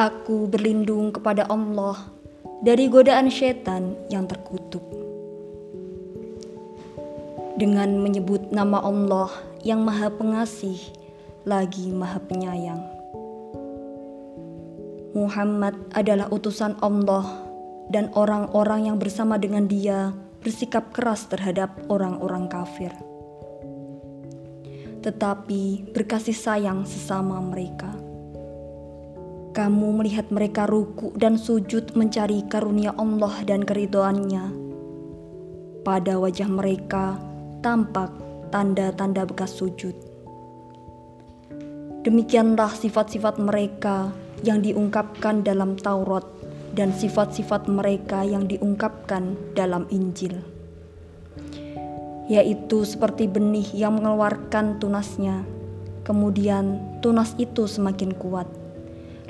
Aku berlindung kepada Allah dari godaan setan yang terkutuk. Dengan menyebut nama Allah yang Maha Pengasih lagi Maha Penyayang. Muhammad adalah utusan Allah dan orang-orang yang bersama dengan dia bersikap keras terhadap orang-orang kafir. Tetapi berkasih sayang sesama mereka. Kamu melihat mereka ruku dan sujud mencari karunia Allah dan keridoannya. Pada wajah mereka tampak tanda-tanda bekas sujud. Demikianlah sifat-sifat mereka yang diungkapkan dalam Taurat dan sifat-sifat mereka yang diungkapkan dalam Injil, yaitu seperti benih yang mengeluarkan tunasnya. Kemudian tunas itu semakin kuat,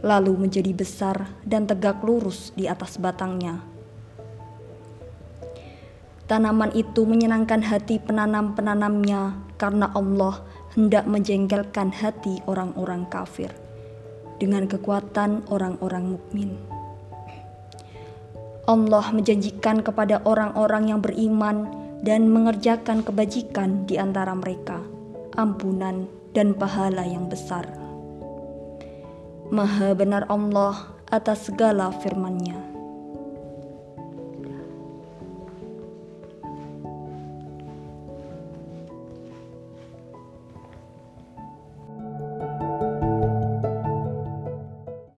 lalu menjadi besar dan tegak lurus di atas batangnya. Tanaman itu menyenangkan hati penanam-penanamnya karena Allah hendak menjengkelkan hati orang-orang kafir dengan kekuatan orang-orang mukmin. Allah menjanjikan kepada orang-orang yang beriman dan mengerjakan kebajikan di antara mereka, ampunan dan pahala yang besar. Maha benar Allah atas segala firman-Nya.